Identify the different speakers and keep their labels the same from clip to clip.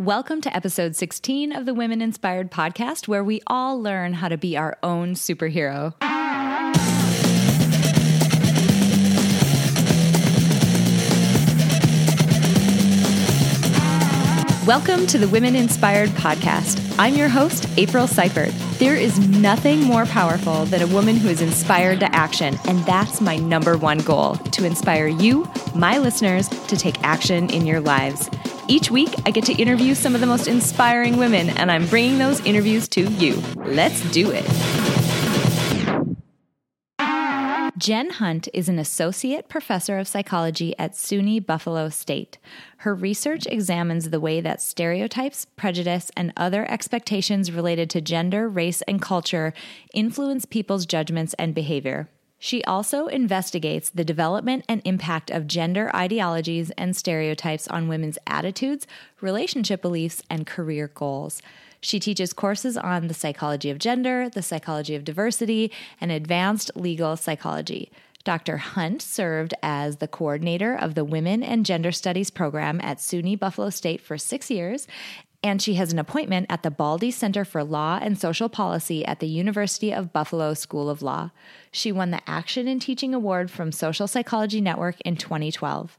Speaker 1: Welcome to episode 16 of the Women Inspired podcast, where we all learn how to be our own superhero. Welcome to the Women Inspired podcast. I'm your host, April Seifert. There is nothing more powerful than a woman who is inspired to action, and that's my number one goal to inspire you, my listeners, to take action in your lives. Each week, I get to interview some of the most inspiring women, and I'm bringing those interviews to you. Let's do it. Jen Hunt is an associate professor of psychology at SUNY Buffalo State. Her research examines the way that stereotypes, prejudice, and other expectations related to gender, race, and culture influence people's judgments and behavior. She also investigates the development and impact of gender ideologies and stereotypes on women's attitudes, relationship beliefs, and career goals. She teaches courses on the psychology of gender, the psychology of diversity, and advanced legal psychology. Dr. Hunt served as the coordinator of the Women and Gender Studies program at SUNY Buffalo State for six years and she has an appointment at the Baldy Center for Law and Social Policy at the University of Buffalo School of Law. She won the Action in Teaching Award from Social Psychology Network in 2012.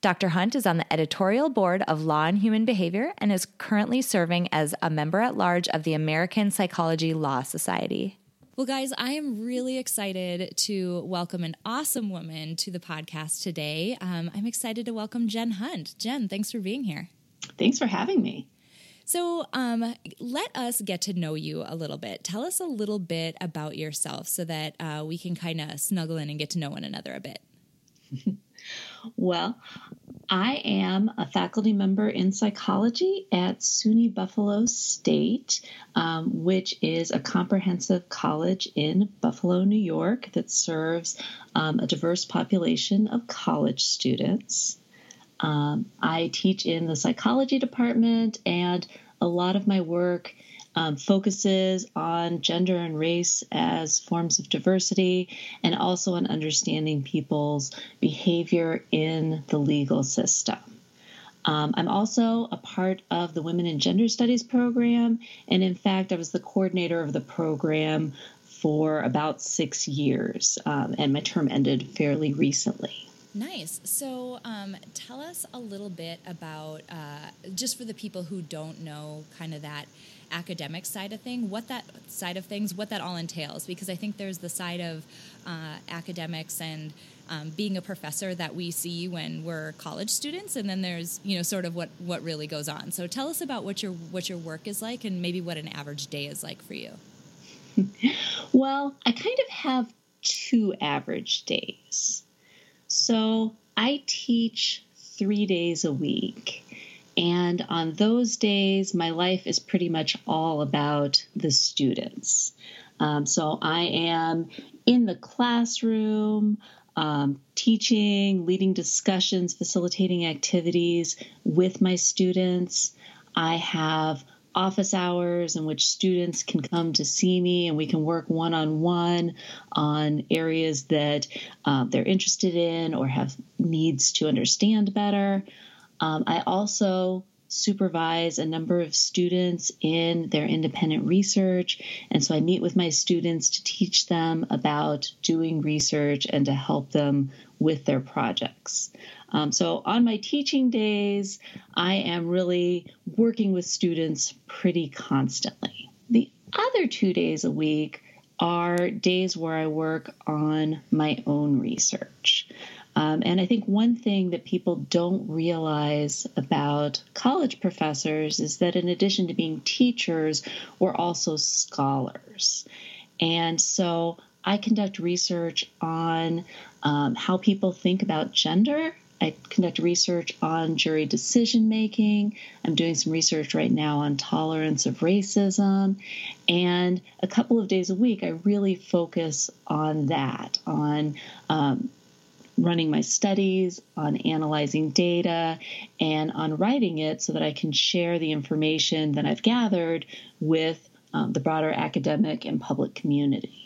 Speaker 1: Dr. Hunt is on the editorial board of Law and Human Behavior and is currently serving as a member at large of the American Psychology Law Society. Well, guys, I am really excited to welcome an awesome woman to the podcast today. Um, I'm excited to welcome Jen Hunt. Jen, thanks for being here.
Speaker 2: Thanks for having me.
Speaker 1: So, um, let us get to know you a little bit. Tell us a little bit about yourself so that uh, we can kind of snuggle in and get to know one another a bit.
Speaker 2: well, I am a faculty member in psychology at SUNY Buffalo State, um, which is a comprehensive college in Buffalo, New York, that serves um, a diverse population of college students. Um, I teach in the psychology department, and a lot of my work um, focuses on gender and race as forms of diversity and also on understanding people's behavior in the legal system. Um, I'm also a part of the Women in Gender Studies program, and in fact, I was the coordinator of the program for about six years, um, and my term ended fairly recently.
Speaker 1: Nice. So, um, tell us a little bit about uh, just for the people who don't know kind of that academic side of thing, what that side of things, what that all entails. Because I think there's the side of uh, academics and um, being a professor that we see when we're college students, and then there's you know sort of what what really goes on. So, tell us about what your what your work is like, and maybe what an average day is like for you.
Speaker 2: well, I kind of have two average days. So I teach three days a week. And on those days, my life is pretty much all about the students. Um, so I am in the classroom, um, teaching, leading discussions, facilitating activities with my students. I have office hours in which students can come to see me and we can work one on one on areas that uh, they're interested in or have needs to understand better. Um, I also supervise a number of students in their independent research. And so I meet with my students to teach them about doing research and to help them with their projects. Um, so on my teaching days, I am really working with students pretty constantly. The other two days a week are days where I work on my own research. Um, and I think one thing that people don't realize about college professors is that in addition to being teachers, we're also scholars. And so I conduct research on um, how people think about gender I conduct research on jury decision making. I'm doing some research right now on tolerance of racism. And a couple of days a week, I really focus on that, on um, running my studies, on analyzing data, and on writing it so that I can share the information that I've gathered with um, the broader academic and public community.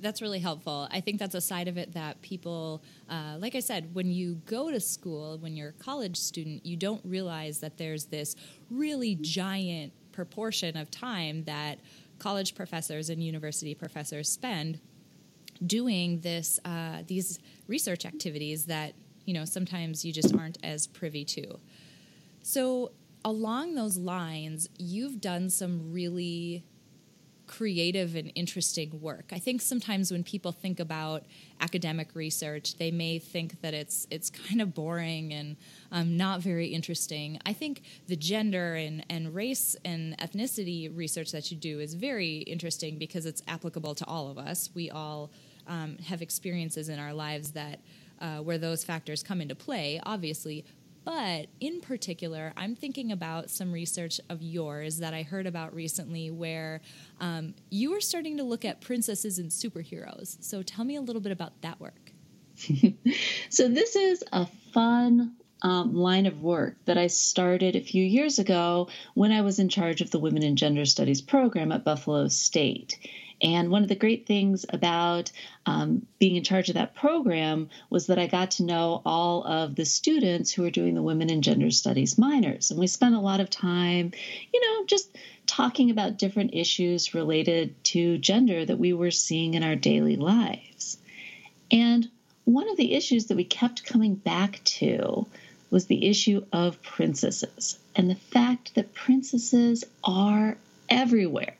Speaker 1: That's really helpful. I think that's a side of it that people, uh, like I said, when you go to school, when you're a college student, you don't realize that there's this really giant proportion of time that college professors and university professors spend doing this uh, these research activities that you know sometimes you just aren't as privy to. So along those lines, you've done some really creative and interesting work. I think sometimes when people think about academic research, they may think that it's it's kind of boring and um, not very interesting. I think the gender and, and race and ethnicity research that you do is very interesting because it's applicable to all of us. We all um, have experiences in our lives that uh, where those factors come into play, obviously, but in particular, I'm thinking about some research of yours that I heard about recently where um, you were starting to look at princesses and superheroes. So tell me a little bit about that work.
Speaker 2: so, this is a fun um, line of work that I started a few years ago when I was in charge of the Women and Gender Studies program at Buffalo State. And one of the great things about um, being in charge of that program was that I got to know all of the students who were doing the Women and Gender Studies minors. And we spent a lot of time, you know, just talking about different issues related to gender that we were seeing in our daily lives. And one of the issues that we kept coming back to was the issue of princesses and the fact that princesses are everywhere.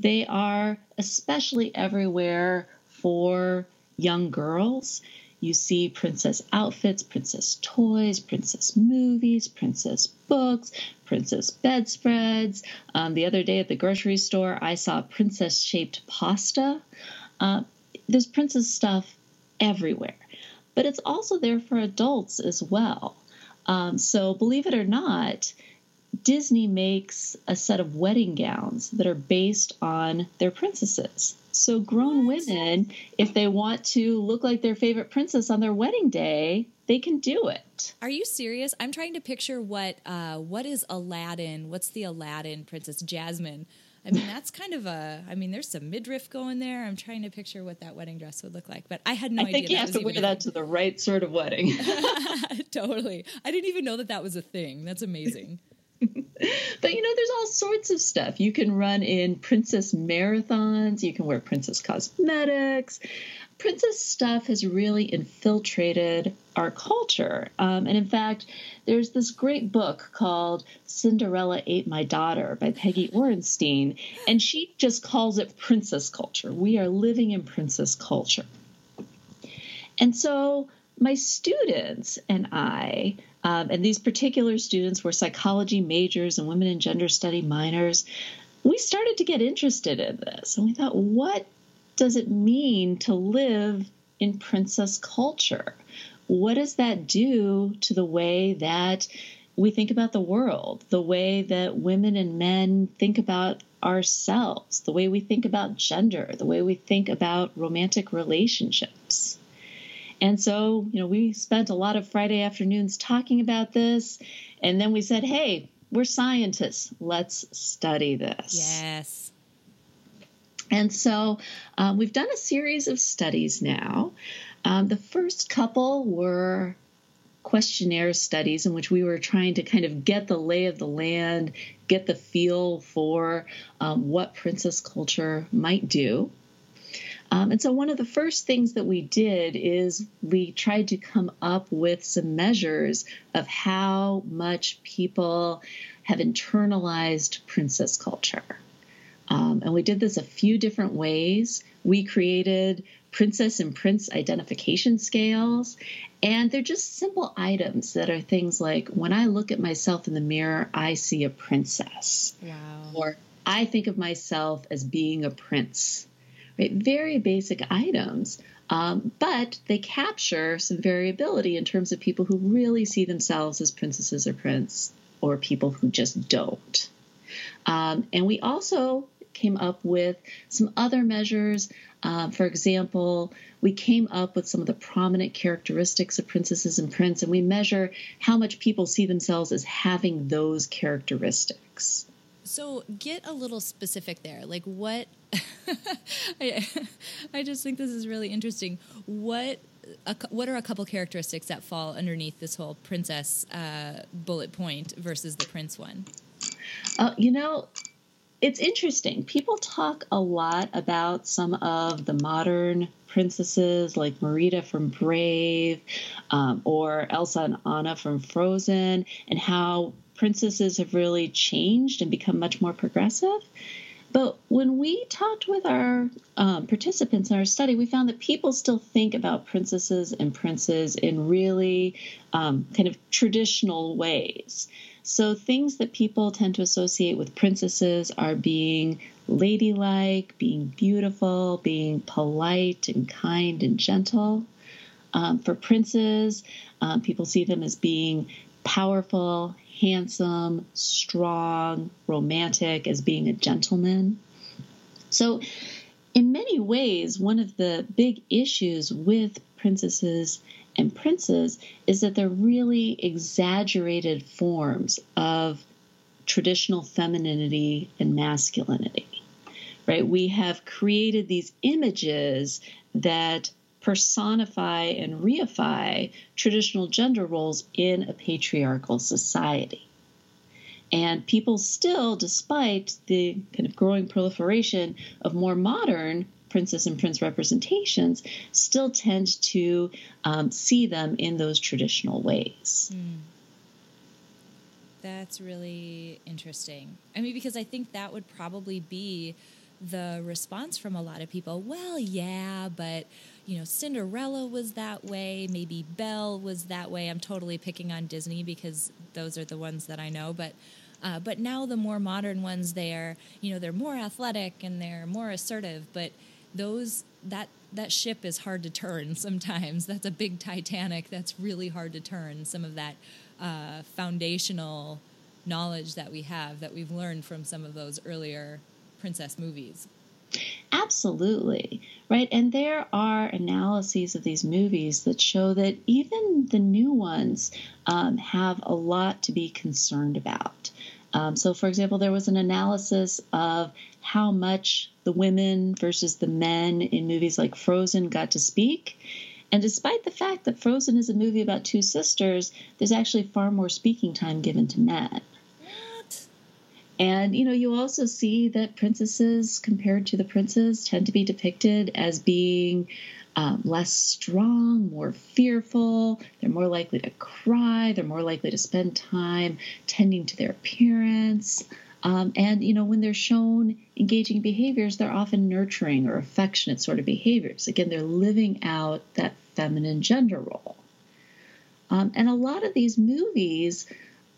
Speaker 2: They are especially everywhere for young girls. You see princess outfits, princess toys, princess movies, princess books, princess bedspreads. Um, the other day at the grocery store, I saw princess shaped pasta. Uh, there's princess stuff everywhere, but it's also there for adults as well. Um, so, believe it or not, Disney makes a set of wedding gowns that are based on their princesses. So grown what? women, if they want to look like their favorite princess on their wedding day, they can do it.
Speaker 1: Are you serious? I'm trying to picture what uh, what is Aladdin? What's the Aladdin princess Jasmine? I mean, that's kind of a. I mean, there's some midriff going there. I'm trying to picture what that wedding dress would look like, but I had no
Speaker 2: idea.
Speaker 1: I think
Speaker 2: you have to wear that to the right sort of wedding.
Speaker 1: totally. I didn't even know that that was a thing. That's amazing.
Speaker 2: but you know, there's all sorts of stuff. You can run in princess marathons, you can wear princess cosmetics. Princess stuff has really infiltrated our culture. Um, and in fact, there's this great book called Cinderella Ate My Daughter by Peggy Orenstein, and she just calls it princess culture. We are living in princess culture. And so my students and I um, and these particular students were psychology majors and women and gender study minors. We started to get interested in this, and we thought, what does it mean to live in princess culture? What does that do to the way that we think about the world, the way that women and men think about ourselves, the way we think about gender, the way we think about romantic relationships? And so, you know, we spent a lot of Friday afternoons talking about this. And then we said, hey, we're scientists. Let's study this.
Speaker 1: Yes.
Speaker 2: And so um, we've done a series of studies now. Um, the first couple were questionnaire studies in which we were trying to kind of get the lay of the land, get the feel for um, what princess culture might do. Um, and so, one of the first things that we did is we tried to come up with some measures of how much people have internalized princess culture. Um, and we did this a few different ways. We created princess and prince identification scales. And they're just simple items that are things like when I look at myself in the mirror, I see a princess.
Speaker 1: Wow.
Speaker 2: Or I think of myself as being a prince right? Very basic items, um, but they capture some variability in terms of people who really see themselves as princesses or prince, or people who just don't. Um, and we also came up with some other measures. Uh, for example, we came up with some of the prominent characteristics of princesses and prince, and we measure how much people see themselves as having those characteristics.
Speaker 1: So get a little specific there. Like what I, I just think this is really interesting. What a, what are a couple characteristics that fall underneath this whole princess uh, bullet point versus the prince one?
Speaker 2: Uh, you know, it's interesting. People talk a lot about some of the modern princesses like Merida from Brave um, or Elsa and Anna from Frozen and how princesses have really changed and become much more progressive. But when we talked with our um, participants in our study, we found that people still think about princesses and princes in really um, kind of traditional ways. So things that people tend to associate with princesses are being ladylike, being beautiful, being polite and kind and gentle. Um, for princes, um, people see them as being powerful, handsome, strong, romantic, as being a gentleman. So, in many ways, one of the big issues with princesses and princes is that they're really exaggerated forms of traditional femininity and masculinity. Right? We have created these images that personify and reify traditional gender roles in a patriarchal society. And people still, despite the kind of growing proliferation of more modern princess and prince representations, still tend to um, see them in those traditional ways. Mm.
Speaker 1: That's really interesting. I mean, because I think that would probably be the response from a lot of people. Well, yeah, but you know, Cinderella was that way. Maybe Belle was that way. I'm totally picking on Disney because those are the ones that I know. But uh, but now the more modern ones, they're you know they're more athletic and they're more assertive. But those that that ship is hard to turn sometimes. That's a big Titanic. That's really hard to turn. Some of that uh, foundational knowledge that we have that we've learned from some of those earlier princess movies.
Speaker 2: Absolutely. Right. And there are analyses of these movies that show that even the new ones um, have a lot to be concerned about. Um, so, for example, there was an analysis of how much the women versus the men in movies like Frozen got to speak. And despite the fact that Frozen is a movie about two sisters, there's actually far more speaking time given to men. And you know, you also see that princesses compared to the princes tend to be depicted as being um, less strong, more fearful. They're more likely to cry. They're more likely to spend time tending to their appearance. Um, and you know, when they're shown engaging behaviors, they're often nurturing or affectionate sort of behaviors. Again, they're living out that feminine gender role. Um, and a lot of these movies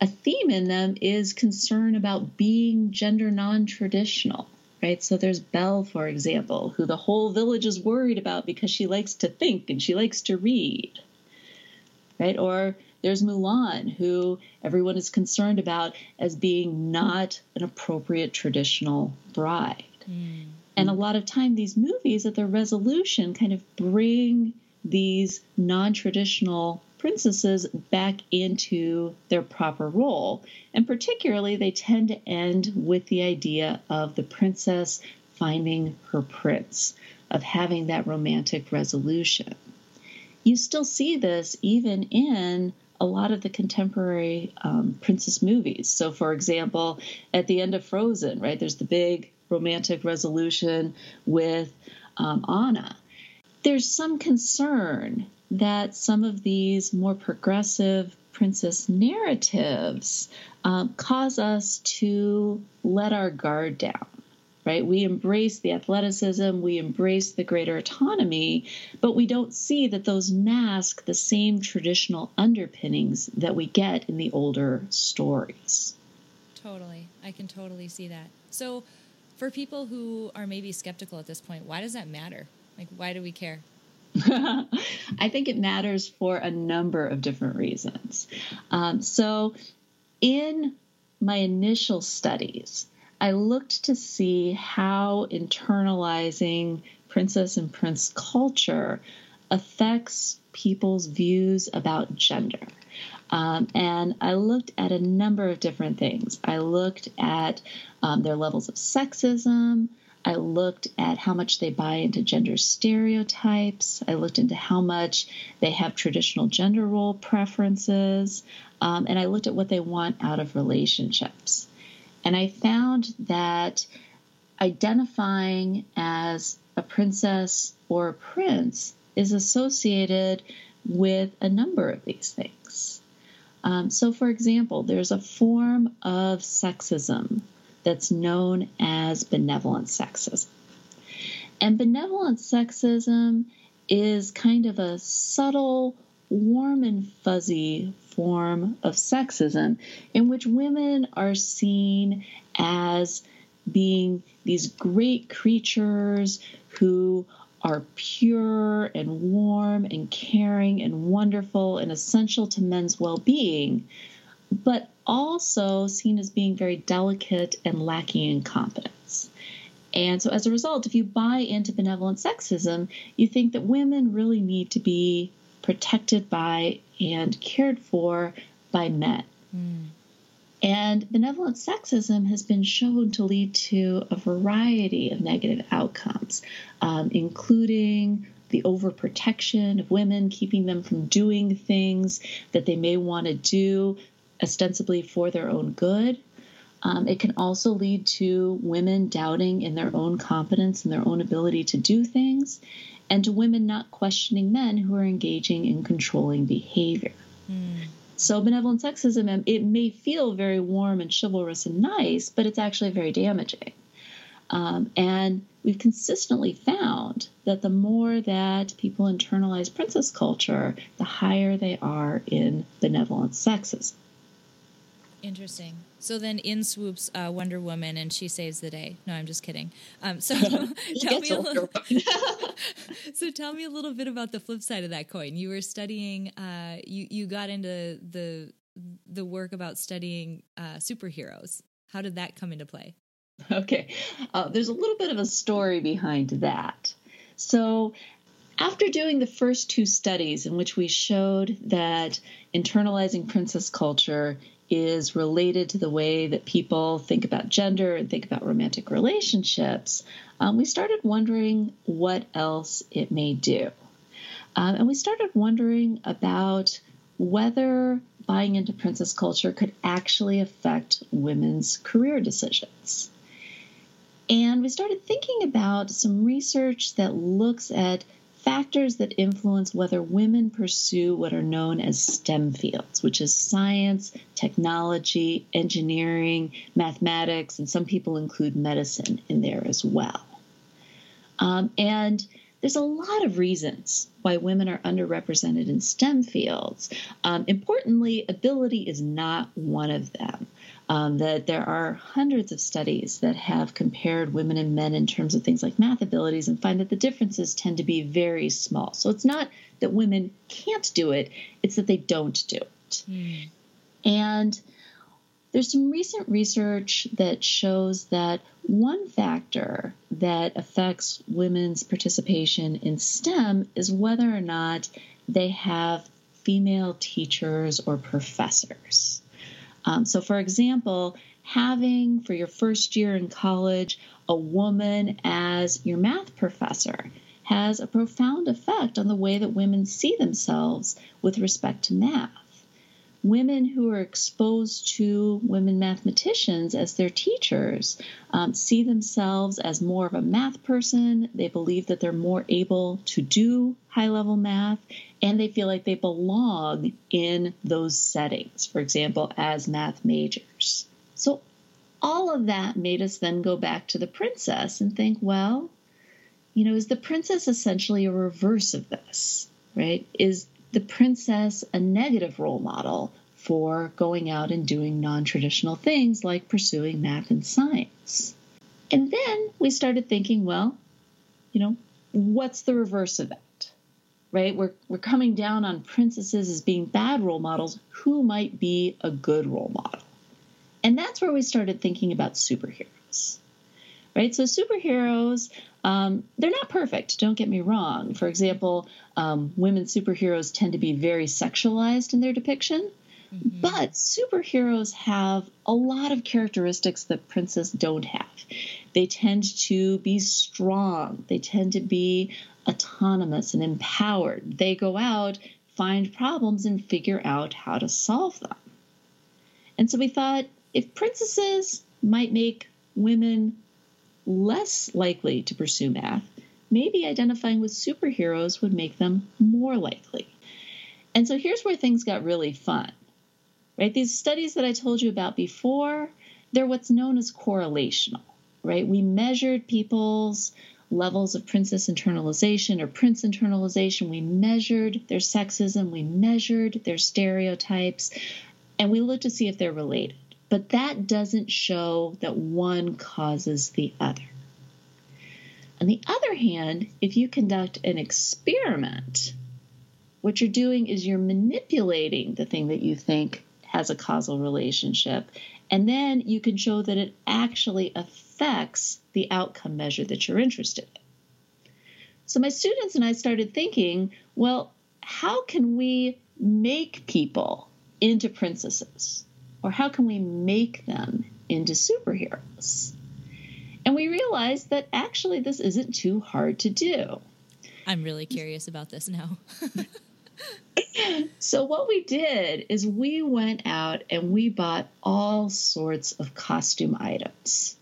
Speaker 2: a theme in them is concern about being gender non traditional, right? So there's Belle, for example, who the whole village is worried about because she likes to think and she likes to read, right? Or there's Mulan, who everyone is concerned about as being not an appropriate traditional bride. Mm. And a lot of time, these movies at their resolution kind of bring these non traditional princesses back into their proper role. And particularly, they tend to end with the idea of the princess finding her prince, of having that romantic resolution. You still see this even in a lot of the contemporary um, princess movies. So, for example, at the end of Frozen, right, there's the big romantic resolution with um, Anna. There's some concern that some of these more progressive princess narratives um, cause us to let our guard down right? We embrace the athleticism, we embrace the greater autonomy, but we don't see that those mask the same traditional underpinnings that we get in the older stories.
Speaker 1: Totally. I can totally see that. So, for people who are maybe skeptical at this point, why does that matter? Like, why do we care?
Speaker 2: I think it matters for a number of different reasons. Um, so, in my initial studies, I looked to see how internalizing princess and prince culture affects people's views about gender. Um, and I looked at a number of different things. I looked at um, their levels of sexism. I looked at how much they buy into gender stereotypes. I looked into how much they have traditional gender role preferences. Um, and I looked at what they want out of relationships. And I found that identifying as a princess or a prince is associated with a number of these things. Um, so, for example, there's a form of sexism that's known as benevolent sexism. And benevolent sexism is kind of a subtle, warm and fuzzy form of sexism in which women are seen as being these great creatures who are pure and warm and caring and wonderful and essential to men's well being, but also seen as being very delicate and lacking in confidence. And so, as a result, if you buy into benevolent sexism, you think that women really need to be protected by and cared for by men. Mm. And benevolent sexism has been shown to lead to a variety of negative outcomes, um, including the overprotection of women, keeping them from doing things that they may want to do ostensibly for their own good. Um, it can also lead to women doubting in their own competence and their own ability to do things, and to women not questioning men who are engaging in controlling behavior. Mm. So, benevolent sexism, it may feel very warm and chivalrous and nice, but it's actually very damaging. Um, and we've consistently found that the more that people internalize princess culture, the higher they are in benevolent sexism.
Speaker 1: Interesting. So then in swoops uh, Wonder Woman and she saves the day. No, I'm just kidding. Um, so tell me a little, so tell me a little bit about the flip side of that coin. You were studying. Uh, you you got into the the work about studying uh, superheroes. How did that come into play?
Speaker 2: Okay, uh, there's a little bit of a story behind that. So after doing the first two studies in which we showed that internalizing princess culture is related to the way that people think about gender and think about romantic relationships, um, we started wondering what else it may do. Um, and we started wondering about whether buying into princess culture could actually affect women's career decisions. And we started thinking about some research that looks at factors that influence whether women pursue what are known as STEM fields, which is science, technology, engineering, mathematics, and some people include medicine in there as well. Um, and there's a lot of reasons why women are underrepresented in STEM fields. Um, importantly, ability is not one of them um, that there are hundreds of studies that have compared women and men in terms of things like math abilities and find that the differences tend to be very small. So it's not that women can't do it, it's that they don't do it. Mm. And there's some recent research that shows that one factor that affects women's participation in STEM is whether or not they have female teachers or professors. Um, so, for example, having for your first year in college a woman as your math professor has a profound effect on the way that women see themselves with respect to math women who are exposed to women mathematicians as their teachers um, see themselves as more of a math person. They believe that they're more able to do high level math, and they feel like they belong in those settings, for example, as math majors. So, all of that made us then go back to the princess and think, well, you know, is the princess essentially a reverse of this, right? Is the princess a negative role model for going out and doing non traditional things like pursuing math and science. And then we started thinking, well, you know, what's the reverse of that? Right? We're, we're coming down on princesses as being bad role models. Who might be a good role model? And that's where we started thinking about superheroes. Right? So, superheroes um, they're not perfect, don't get me wrong. For example, um, women superheroes tend to be very sexualized in their depiction, Mm-hmm. But superheroes have a lot of characteristics that princess don't have. They tend to be strong, they tend to be autonomous and empowered. They go out, find problems, and figure out how to solve them. And so we thought if princesses might make women less likely to pursue math, maybe identifying with superheroes would make them more likely. And so here's where things got really fun. Right? These studies that I told you about before, they're what's known as correlational, right? We measured people's levels of princess internalization or prince internalization. We measured their sexism, we measured their stereotypes, and we looked to see if they're related. But that doesn't show that one causes the other. On the other hand, if you conduct an experiment, what you're doing is you're manipulating the thing that you think has a causal relationship, and then you can show that it actually affects the outcome measure that you're interested in. So my students and I started thinking, well, how can we make people into princesses? Or how can we make them into superheroes? And we realized that actually this isn't too hard to do.
Speaker 3: I'm really curious about this now.
Speaker 2: so, what we did is we went out and we bought all sorts of costume items.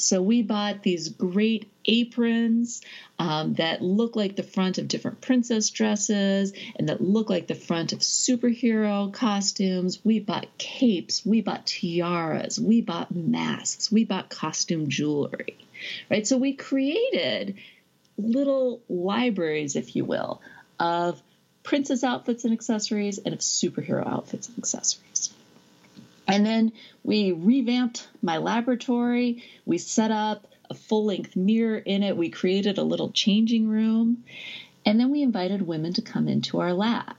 Speaker 2: So we bought these great aprons um, that look like the front of different princess dresses and that look like the front of superhero costumes. We bought capes, we bought tiaras, we bought masks, we bought costume jewelry, right? So we created little libraries, if you will, of princess outfits and accessories and of superhero outfits and accessories. And then we revamped my laboratory. We set up a full length mirror in it. We created a little changing room. And then we invited women to come into our lab.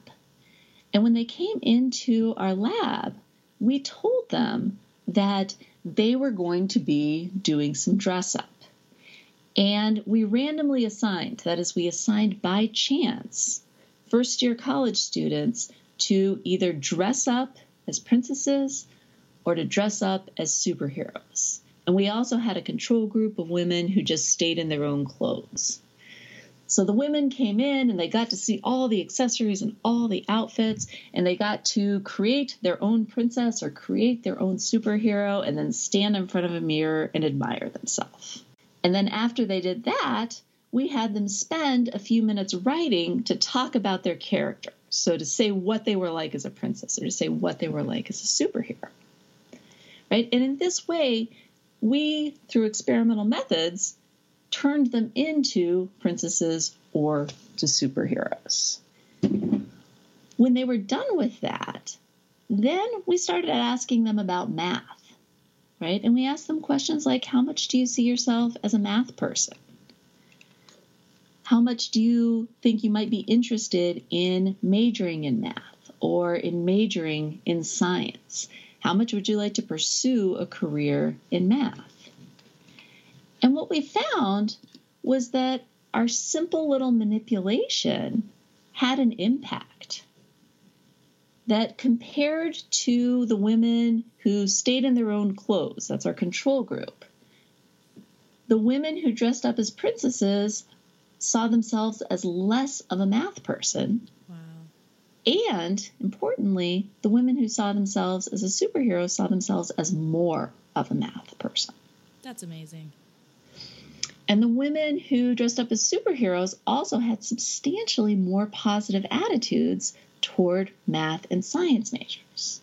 Speaker 2: And when they came into our lab, we told them that they were going to be doing some dress up. And we randomly assigned, that is, we assigned by chance, first year college students to either dress up as princesses or to dress up as superheroes. And we also had a control group of women who just stayed in their own clothes. So the women came in and they got to see all the accessories and all the outfits, and they got to create their own princess or create their own superhero and then stand in front of a mirror and admire themselves. And then after they did that, we had them spend a few minutes writing to talk about their character. So to say what they were like as a princess or to say what they were like as a superhero right? And in this way, we, through experimental methods, turned them into princesses or to superheroes. When they were done with that, then we started asking them about math, right? And we asked them questions like How much do you see yourself as a math person? How much do you think you might be interested in majoring in math or in majoring in science? How much would you like to pursue a career in math? And what we found was that our simple little manipulation had an impact. That compared to the women who stayed in their own clothes, that's our control group, the women who dressed up as princesses saw themselves as less of a math person and importantly, the women who saw themselves as a superhero saw themselves as more of a math person.
Speaker 3: That's amazing.
Speaker 2: And the women who dressed up as superheroes also had substantially more positive attitudes toward math and science majors.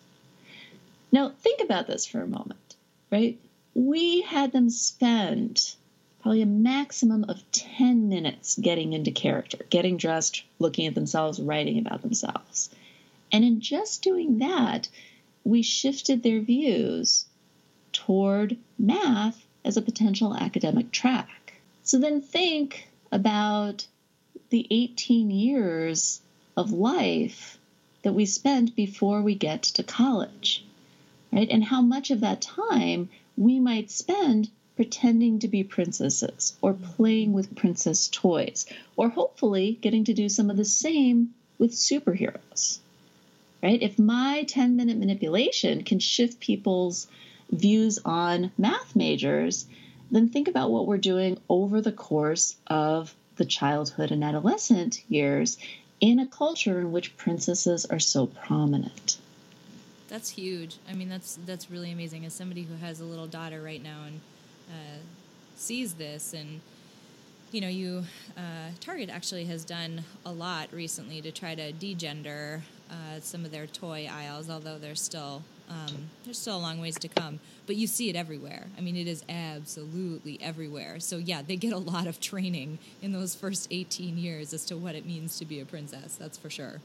Speaker 2: Now, think about this for a moment, right? We had them spend probably a maximum of 10 minutes getting into character, getting dressed, looking at themselves, writing about themselves. And in just doing that, we shifted their views toward math as a potential academic track. So then think about the 18 years of life that we spend before we get to college, right? And how much of that time we might spend pretending to be princesses or playing with princess toys, or hopefully getting to do some of the same with superheroes. right? If my 10 minute manipulation can shift people's views on math majors, then think about what we're doing over the course of the childhood and adolescent years in a culture in which princesses are so prominent.
Speaker 1: That's huge. I mean, that's that's really amazing. As somebody who has a little daughter right now and uh, sees this, and you know, you uh, Target actually has done a lot recently to try to degender uh, some of their toy aisles, although there's still um, there's still a long ways to come. But you see it everywhere. I mean, it is absolutely everywhere. So yeah, they get a lot of training in those first 18 years as to what it means to be a princess. That's for sure.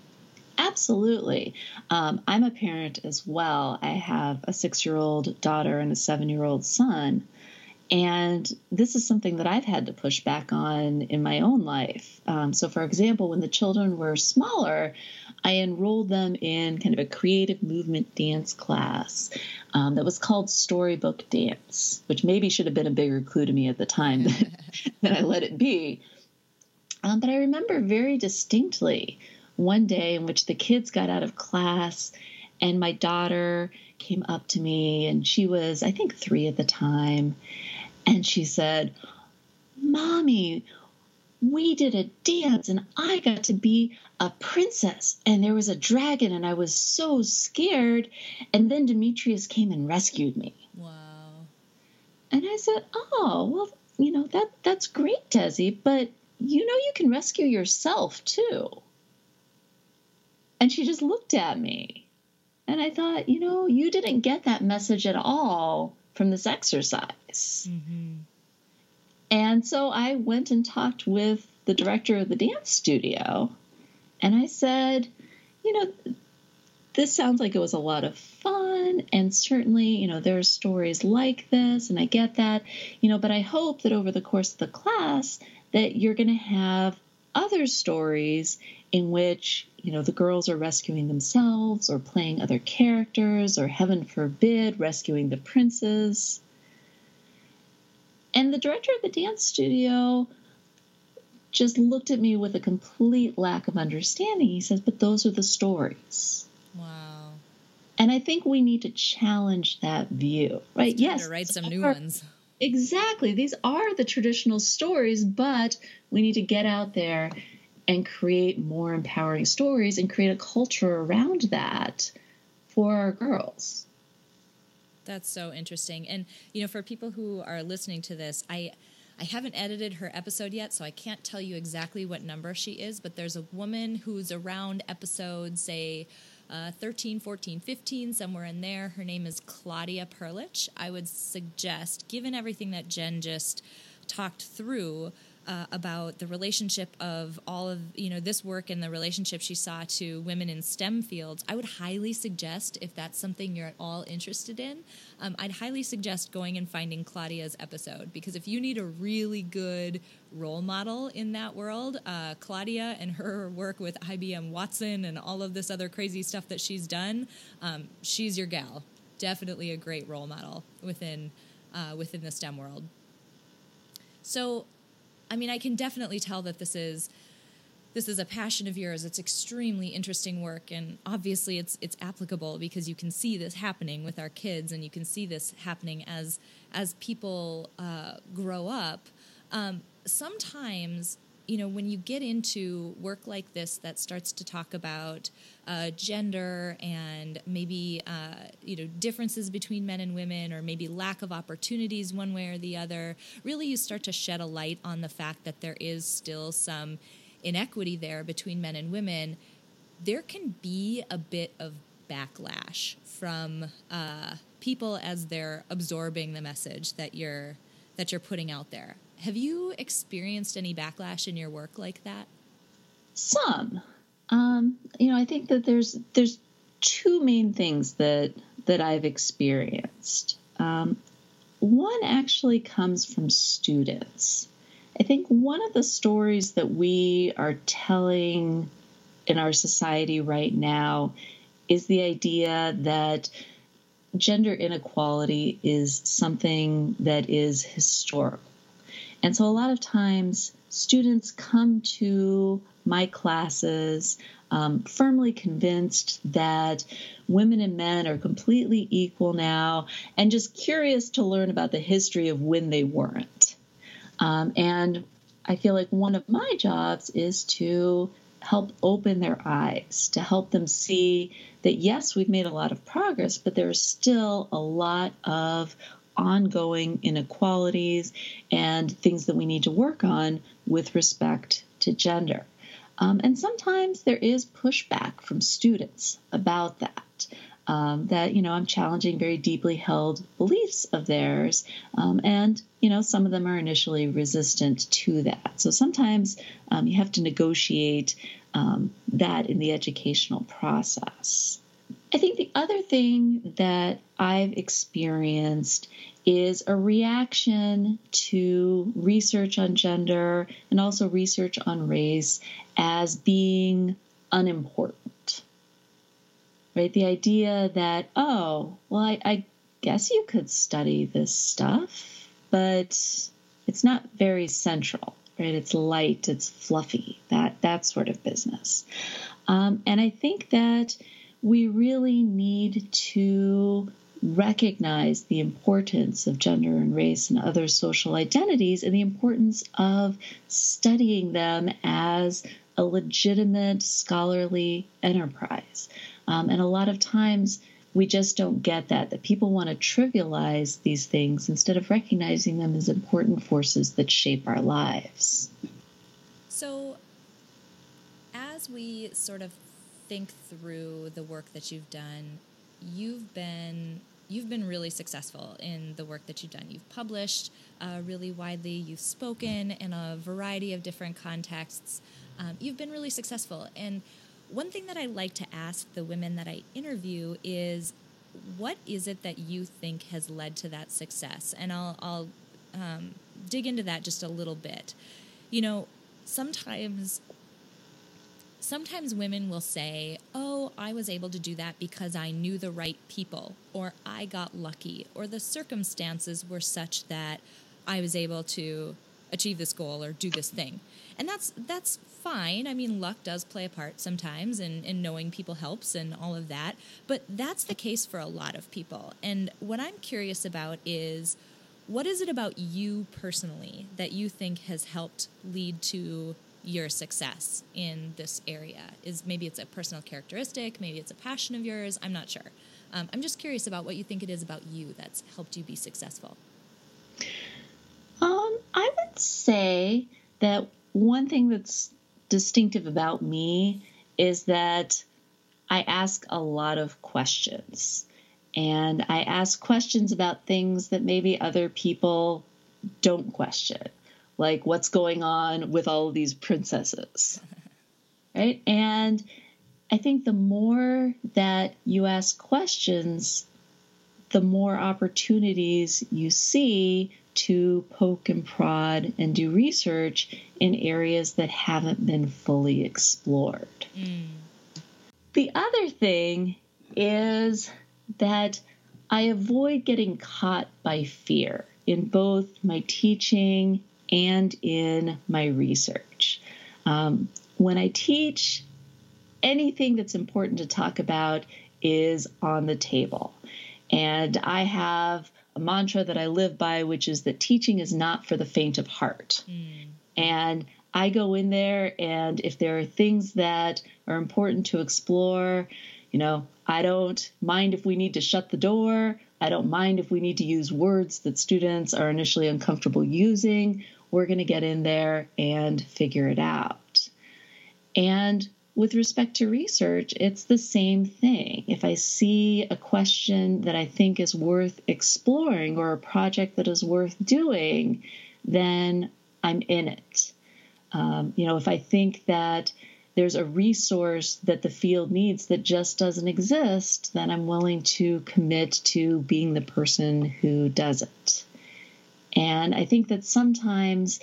Speaker 2: Absolutely. Um, I'm a parent as well. I have a six year old daughter and a seven year old son. And this is something that I've had to push back on in my own life. Um, so, for example, when the children were smaller, I enrolled them in kind of a creative movement dance class um, that was called Storybook Dance, which maybe should have been a bigger clue to me at the time than I let it be. Um, but I remember very distinctly one day in which the kids got out of class and my daughter came up to me and she was, I think, three at the time. And she said, Mommy, we did a dance and I got to be a princess and there was a dragon and I was so scared. And then Demetrius came and rescued me.
Speaker 1: Wow.
Speaker 2: And I said, Oh, well, you know, that that's great, Desi, but you know you can rescue yourself too. And she just looked at me. And I thought, you know, you didn't get that message at all from this exercise. Mm-hmm. And so I went and talked with the director of the dance studio. And I said, you know, this sounds like it was a lot of fun. And certainly, you know, there are stories like this, and I get that, you know, but I hope that over the course of the class that you're going to have other stories in which you know the girls are rescuing themselves or playing other characters or heaven forbid rescuing the princes and the director of the dance studio just looked at me with a complete lack of understanding. He says but those are the stories.
Speaker 1: Wow.
Speaker 2: And i think we need to challenge that view right? Yes
Speaker 1: to write some new ones
Speaker 2: exactly these are the traditional stories but we need to get out there and create more empowering stories and create a culture around that for our girls.
Speaker 1: That's so interesting. And you know, for people who are listening to this, I I haven't edited her episode yet, so I can't tell you exactly what number she is, but there's a woman who's around episode say uh, 13, 14, 15, somewhere in there. Her name is Claudia Perlich. I would suggest, given everything that Jen just talked through, uh, about the relationship of all of you know this work and the relationship she saw to women in STEM fields. I would highly suggest if that's something you're at all interested in, um, I'd highly suggest going and finding Claudia's episode because if you need a really good role model in that world, uh, Claudia and her work with IBM Watson and all of this other crazy stuff that she's done, um, she's your gal. Definitely a great role model within uh, within the STEM world. So I mean, I can definitely tell that this is this is a passion of yours. It's extremely interesting work, and obviously, it's it's applicable because you can see this happening with our kids, and you can see this happening as as people uh, grow up. Um, sometimes you know, when you get into work like this that starts to talk about uh, gender and maybe, uh, you know, differences between men and women or maybe lack of opportunities one way or the other, really you start to shed a light on the fact that there is still some inequity there between men and women. There can be a bit of backlash from uh, people as they're absorbing the message that you're that you're putting out there. Have you experienced any backlash in your work like that?
Speaker 2: Some. Um, you know, I think that there's there's two main things that that I've experienced. Um, one actually comes from students. I think one of the stories that we are telling in our society right now is the idea that gender inequality is something that is historical and so a lot of times students come to my classes um, firmly convinced that women and men are completely equal now and just curious to learn about the history of when they weren't. Um, and I feel like one of my jobs is to help open their eyes, to help them see that yes, we've made a lot of progress, but there's still a lot of ongoing inequalities and things that we need to work on with respect to gender. Um, and sometimes there is pushback from students about that. Um, that you know I'm challenging very deeply held beliefs of theirs, um, and you know some of them are initially resistant to that. So sometimes um, you have to negotiate um, that in the educational process. I think the other thing that I've experienced is a reaction to research on gender and also research on race as being unimportant. Right? The idea that, oh, well, I, I guess you could study this stuff, but it's not very central right it's light it's fluffy that that sort of business um, and i think that we really need to recognize the importance of gender and race and other social identities and the importance of studying them as a legitimate scholarly enterprise. Um, and a lot of times we just don't get that, that people want to trivialize these things instead of recognizing them as important forces that shape our lives.
Speaker 1: So, as we sort of think through the work that you've done, you've been you've been really successful in the work that you've done. You've published uh, really widely. You've spoken in a variety of different contexts. Um, you've been really successful. And one thing that I like to ask the women that I interview is, what is it that you think has led to that success? And I'll, I'll um, dig into that just a little bit. You know, sometimes sometimes women will say, Oh, I was able to do that because I knew the right people, or I got lucky, or the circumstances were such that I was able to achieve this goal or do this thing. And that's that's fine. I mean, luck does play a part sometimes and, and knowing people helps and all of that. But that's the case for a lot of people. And what I'm curious about is what is it about you personally that you think has helped lead to your success in this area? Is maybe it's a personal characteristic, maybe it's a passion of yours. I'm not sure. Um, I'm just curious about what you think it is about you that's helped you be successful.
Speaker 2: Um, I would say that one thing that's distinctive about me is that I ask a lot of questions. And I ask questions about things that maybe other people don't question like what's going on with all of these princesses. right? And I think the more that you ask questions, the more opportunities you see to poke and prod and do research in areas that haven't been fully explored. Mm. The other thing is that I avoid getting caught by fear in both my teaching and in my research. Um, when I teach, anything that's important to talk about is on the table. And I have a mantra that I live by, which is that teaching is not for the faint of heart. Mm. And I go in there, and if there are things that are important to explore, you know, I don't mind if we need to shut the door. I don't mind if we need to use words that students are initially uncomfortable using we're going to get in there and figure it out. And with respect to research, it's the same thing. If I see a question that I think is worth exploring or a project that is worth doing, then I'm in it. Um, you know, if I think that there's a resource that the field needs that just doesn't exist, then I'm willing to commit to being the person who does it. And I think that sometimes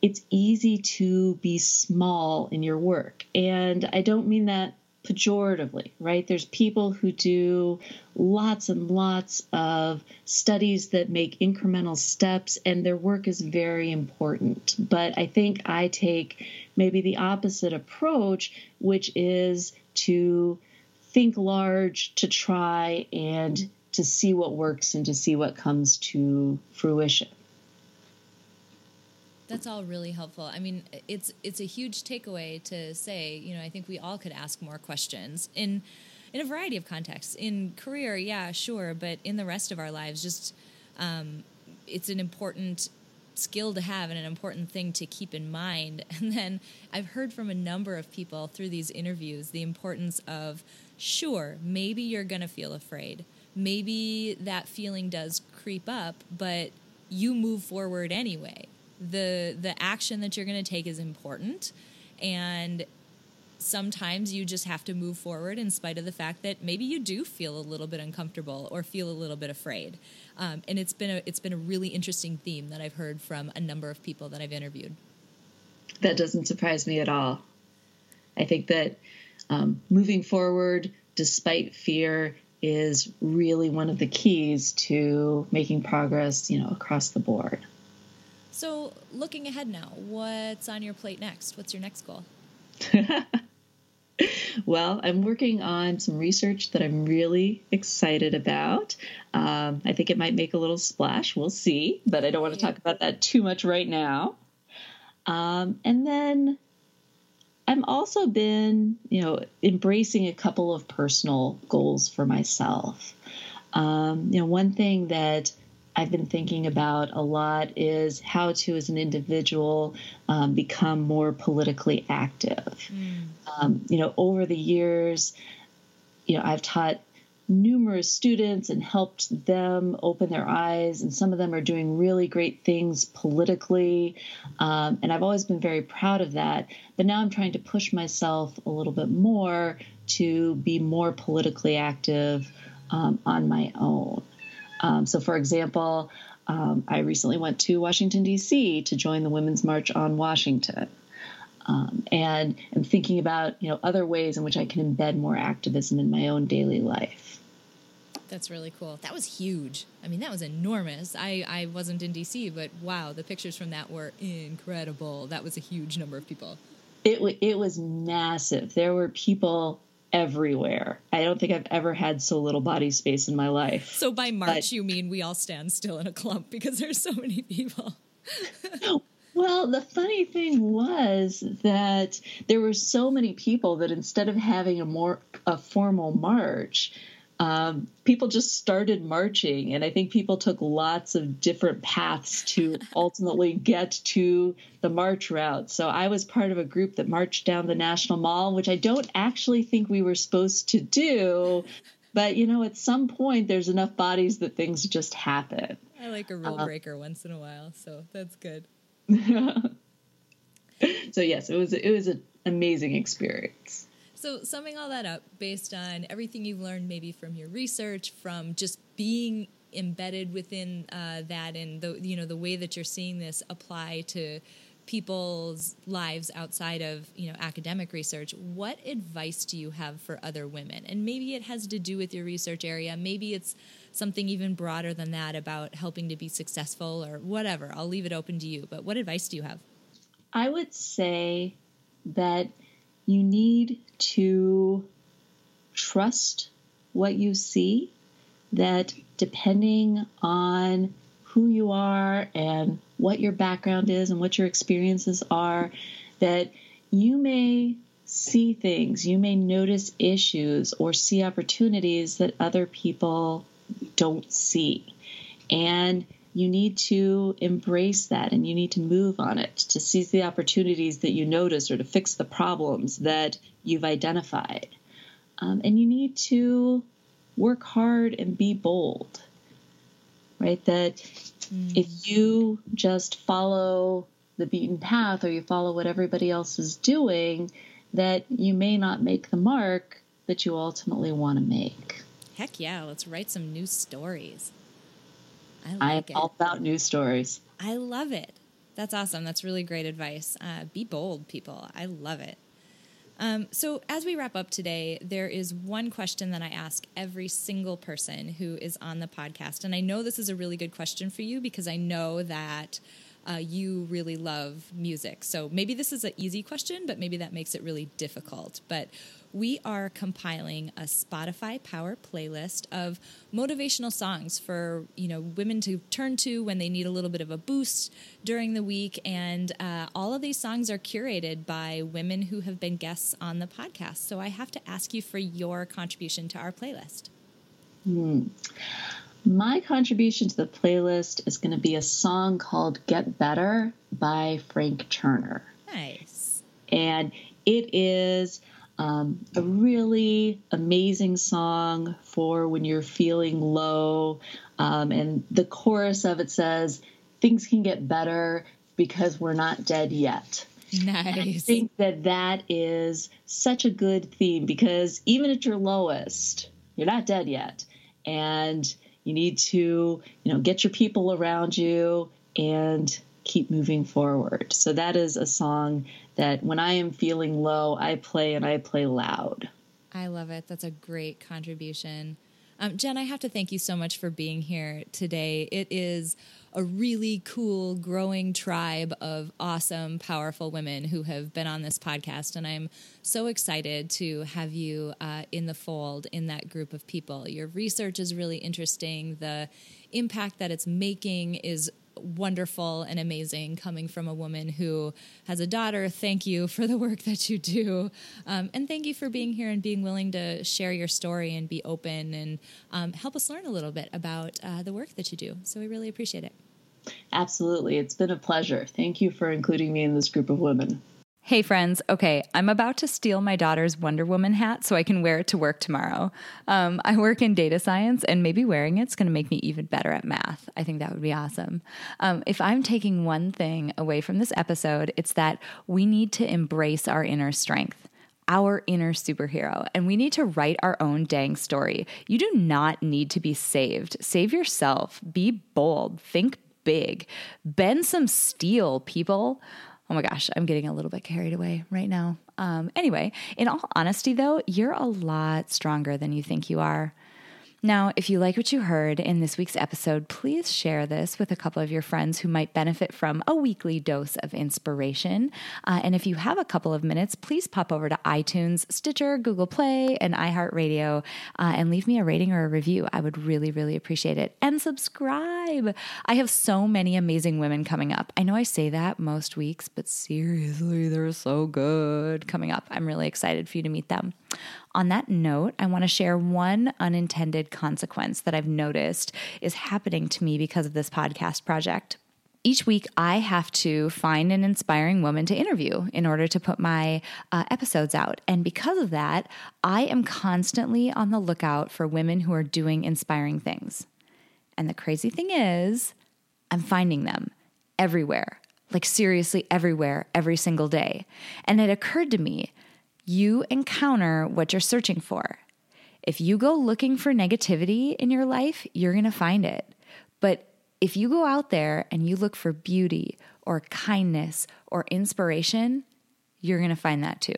Speaker 2: it's easy to be small in your work. And I don't mean that pejoratively, right? There's people who do lots and lots of studies that make incremental steps, and their work is very important. But I think I take maybe the opposite approach, which is to think large, to try and to see what works and to see what comes to fruition
Speaker 1: that's all really helpful. I mean, it's it's a huge takeaway to say, you know, I think we all could ask more questions in in a variety of contexts. In career, yeah, sure, but in the rest of our lives, just um, it's an important skill to have and an important thing to keep in mind. And then I've heard from a number of people through these interviews the importance of, sure, maybe you're going to feel afraid. Maybe that feeling does creep up, but you move forward anyway. The the action that you're going to take is important and sometimes you just have to move forward in spite of the fact that maybe you do feel a little bit uncomfortable or feel a little bit afraid. Um, and it's been a it's been a really interesting theme that I've heard from a number of people that I've interviewed.
Speaker 2: That doesn't surprise me at all. I think that um, moving forward despite fear is really one of the keys to making progress you know across the board
Speaker 1: so, looking ahead now, what's on your plate next? What's your next goal?
Speaker 2: well, I'm working on some research that I'm really excited about. Um, I think it might make a little splash. We'll see, but I don't want to talk about that too much right now. Um, and then I've also been, you know, embracing a couple of personal goals for myself. Um, you know, one thing that I've been thinking about a lot is how to, as an individual, um, become more politically active. Mm. Um, you know, over the years, you know, I've taught numerous students and helped them open their eyes, and some of them are doing really great things politically. Um, and I've always been very proud of that. But now I'm trying to push myself a little bit more to be more politically active um, on my own. Um, so, for example, um, I recently went to Washington, D.C. to join the Women's March on Washington. Um, and am thinking about you know other ways in which I can embed more activism in my own daily life.
Speaker 1: That's really cool. That was huge. I mean, that was enormous. I, I wasn't in DC, but wow, the pictures from that were incredible. That was a huge number of people.
Speaker 2: It, it was massive. There were people everywhere. I don't think I've ever had so little body space in my life.
Speaker 1: So by March, but, you mean we all stand still in a clump because there's so many people.
Speaker 2: well, the funny thing was that there were so many people that instead of having a more a formal march, um, people just started marching, and I think people took lots of different paths to ultimately get to the march route. So I was part of a group that marched down the National Mall, which I don't actually think we were supposed to do. But you know, at some point, there's enough bodies that things just happen.
Speaker 1: I like a rule uh, breaker once in a while, so that's good.
Speaker 2: so yes, it was it was an amazing experience.
Speaker 1: So, summing all that up, based on everything you've learned, maybe from your research, from just being embedded within uh, that, and the you know the way that you're seeing this apply to people's lives outside of you know academic research what advice do you have for other women? And maybe it has to do with your research area. Maybe it's something even broader than that about helping to be successful or whatever. I'll leave it open to you but what advice do you have?
Speaker 2: I would say that you need to trust what you see, that depending on who you are and what your background is and what your experiences are, that you may see things, you may notice issues or see opportunities that other people don't see. And you need to embrace that and you need to move on it to seize the opportunities that you notice or to fix the problems that you've identified. Um, and you need to work hard and be bold, right? That mm. if you just follow the beaten path or you follow what everybody else is doing, that you may not make the mark that you ultimately want to make.
Speaker 1: Heck yeah, let's write some new stories.
Speaker 2: I, like I am all about news stories.
Speaker 1: I love it. That's awesome. That's really great advice. Uh, be bold, people. I love it.
Speaker 3: Um, so, as we wrap up today, there is one question that I ask every single person who is on the podcast. And I know this is a really good question for you because I know that uh, you really love music. So, maybe this is an easy question, but maybe that makes it really difficult. But we are compiling a Spotify Power playlist of motivational songs for you know women to turn to when they need a little bit of a boost during the week, and uh, all of these songs are curated by women who have been guests on the podcast. So I have to ask you for your contribution to our playlist.
Speaker 2: Hmm. My contribution to the playlist is going to be a song called Get Better by Frank Turner.
Speaker 3: Nice.
Speaker 2: And it is um, a really amazing song for when you're feeling low. Um, and the chorus of it says, Things can get better because we're not dead yet.
Speaker 3: Nice.
Speaker 2: I think that that is such a good theme because even at your lowest, you're not dead yet. And you need to, you know, get your people around you and keep moving forward. So that is a song that when I am feeling low, I play and I play loud.
Speaker 3: I love it. That's a great contribution. Um, Jen, I have to thank you so much for being here today. It is a really cool, growing tribe of awesome, powerful women who have been on this podcast. And I'm so excited to have you uh, in the fold in that group of people. Your research is really interesting. The impact that it's making is wonderful and amazing coming from a woman who has a daughter. Thank you for the work that you do. Um, and thank you for being here and being willing to share your story and be open and um, help us learn a little bit about uh, the work that you do. So we really appreciate it.
Speaker 2: Absolutely. It's been a pleasure. Thank you for including me in this group of women.
Speaker 1: Hey, friends. Okay, I'm about to steal my daughter's Wonder Woman hat so I can wear it to work tomorrow. Um, I work in data science, and maybe wearing it's going to make me even better at math. I think that would be awesome. Um, if I'm taking one thing away from this episode, it's that we need to embrace our inner strength our inner superhero, and we need to write our own dang story. You do not need to be saved. Save yourself. Be bold. Think big. Bend some steel, people. Oh my gosh, I'm getting a little bit carried away right now. Um, anyway, in all honesty, though, you're a lot stronger than you think you are. Now, if you like what you heard in this week's episode, please share this with a couple of your friends who might benefit from a weekly dose of inspiration. Uh, and if you have a couple of minutes, please pop over to iTunes, Stitcher, Google Play, and iHeartRadio uh, and leave me a rating or a review. I would really, really appreciate it. And subscribe. I have so many amazing women coming up. I know I say that most weeks, but seriously, they're so good coming up. I'm really excited for you to meet them. On that note, I want to share one unintended consequence that I've noticed is happening to me because of this podcast project. Each week, I have to find an inspiring woman to interview in order to put my uh, episodes out. And because of that, I am constantly on the lookout for women who are doing inspiring things. And the crazy thing is, I'm finding them everywhere, like seriously everywhere, every single day. And it occurred to me you encounter what you're searching for. If you go looking for negativity in your life, you're going to find it. But if you go out there and you look for beauty or kindness or inspiration, you're going to find that too.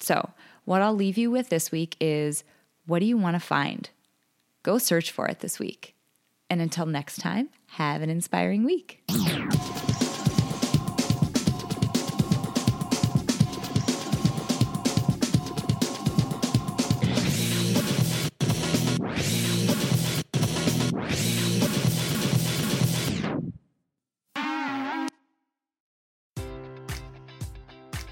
Speaker 1: So, what I'll leave you with this week is what do you want to find? Go search for it this week. And until next time, have an inspiring week.